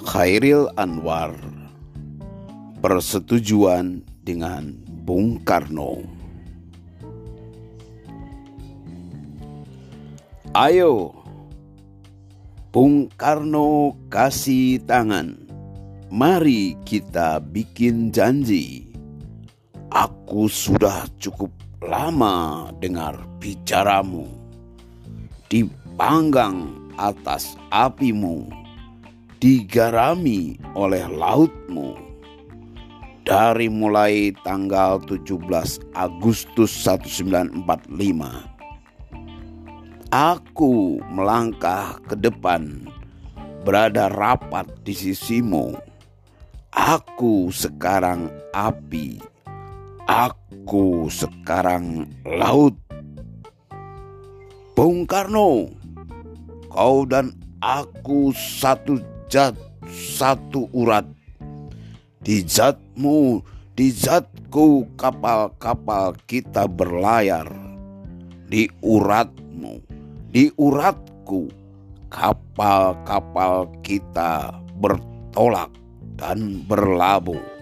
Khairil Anwar persetujuan dengan Bung Karno. Ayo, Bung Karno kasih tangan. Mari kita bikin janji. Aku sudah cukup lama dengar bicaramu. Dipanggang atas apimu, digarami oleh lautmu. Dari mulai tanggal 17 Agustus 1945, aku melangkah ke depan, berada rapat di sisimu. Aku sekarang api, aku sekarang laut. Bung Karno, kau dan aku satu zat, satu urat. Di zatmu, di zatku kapal-kapal kita berlayar. Di uratmu, di uratku kapal-kapal kita bertolak dan berlabuh.